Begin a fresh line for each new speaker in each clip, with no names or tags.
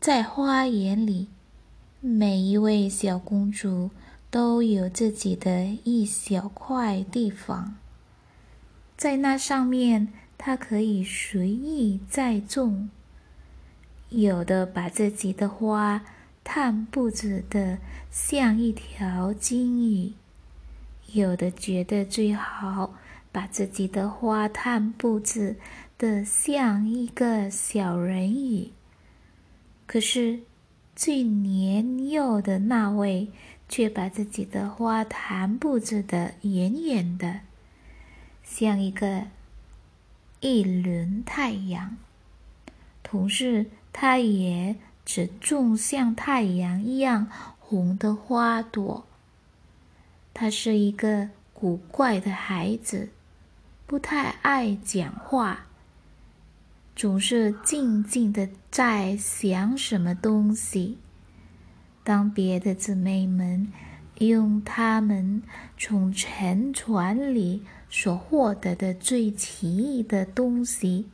在花园里，每一位小公主都有自己的一小块地方，在那上面，她可以随意栽种。有的把自己的花探布置的像一条金鱼，有的觉得最好把自己的花探布置的像一个小人鱼。可是，最年幼的那位却把自己的花坛布置得远远的，像一个一轮太阳。同时，他也只种像太阳一样红的花朵。他是一个古怪的孩子，不太爱讲话。总是静静的在想什么东西。当别的姊妹们用他们从沉船里所获得的最奇异的东西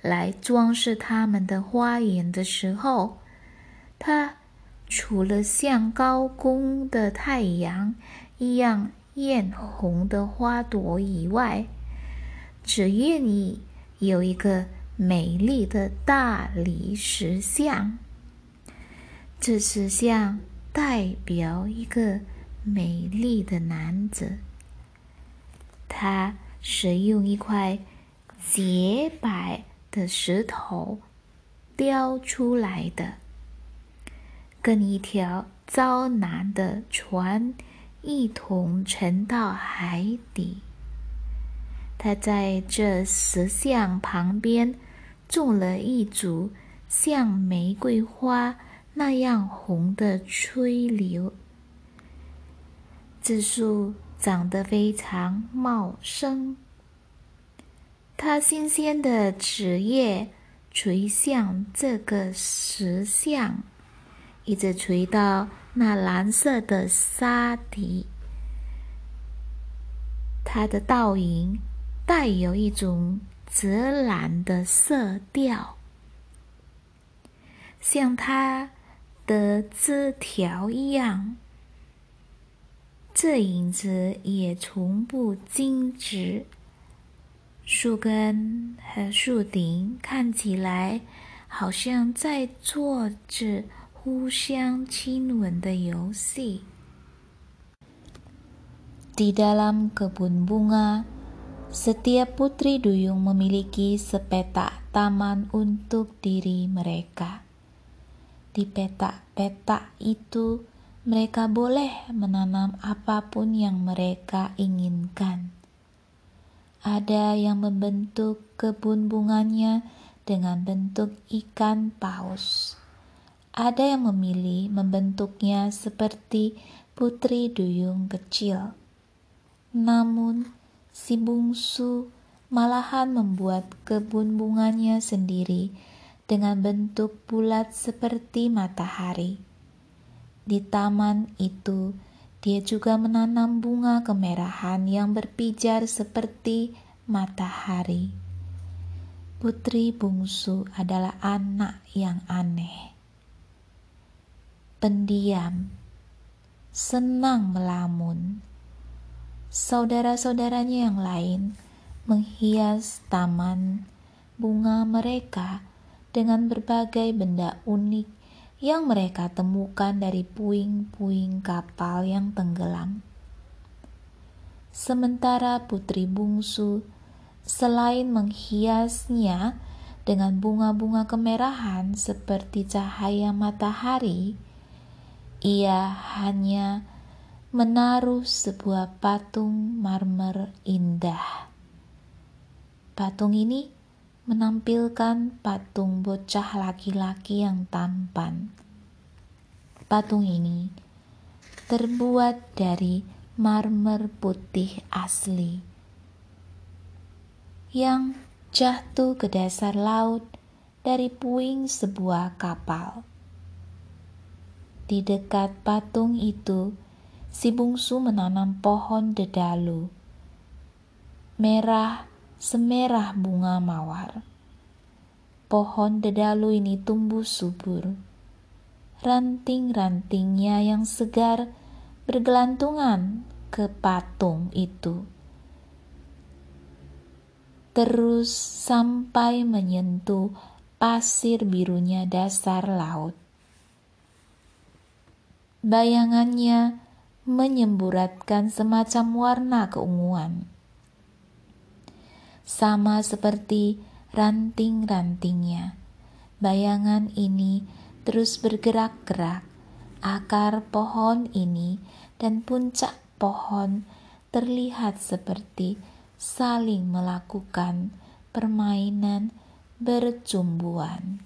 来装饰他们的花园的时候，他除了像高宫的太阳一样艳红的花朵以外，只愿意有一个。美丽的大理石像，这石像代表一个美丽的男子。他是用一块洁白的石头雕出来的，跟一条遭难的船一同沉到海底。他在这石像旁边。种了一株像玫瑰花那样红的吹柳，这树长得非常茂盛。它新鲜的枝叶垂向这个石像，一直垂到那蓝色的沙底。它的倒影带有一种。紫蓝的色调，像它的枝条一样。这影子也从不径直，树根和树顶看起来好像在做着互相亲吻的游戏。Di dalam kebun bunga. Setiap putri duyung memiliki sepetak taman untuk diri mereka. Di petak-petak itu, mereka boleh menanam apa pun yang mereka inginkan. Ada yang membentuk kebun bunganya dengan bentuk ikan paus. Ada yang memilih membentuknya seperti putri duyung kecil. Namun, si bungsu malahan membuat kebun bunganya sendiri dengan bentuk bulat seperti matahari. Di taman itu, dia juga menanam bunga kemerahan yang berpijar seperti matahari. Putri bungsu adalah anak yang aneh, pendiam, senang melamun saudara-saudaranya yang lain menghias taman bunga mereka dengan berbagai benda unik yang mereka temukan dari puing-puing kapal yang tenggelam. Sementara putri bungsu, selain menghiasnya dengan bunga-bunga kemerahan seperti cahaya matahari, ia hanya menaruh sebuah patung marmer indah. Patung ini menampilkan patung bocah laki-laki yang tampan. Patung ini terbuat dari marmer putih asli yang jatuh ke dasar laut dari puing sebuah kapal. Di dekat patung itu, si bungsu menanam pohon dedalu, merah semerah bunga mawar. Pohon dedalu ini tumbuh subur, ranting-rantingnya yang segar bergelantungan ke patung itu. Terus sampai menyentuh pasir birunya dasar laut. Bayangannya menyemburatkan semacam warna keunguan. Sama seperti ranting-rantingnya, bayangan ini terus bergerak-gerak. Akar pohon ini dan puncak pohon terlihat seperti saling melakukan permainan bercumbuan.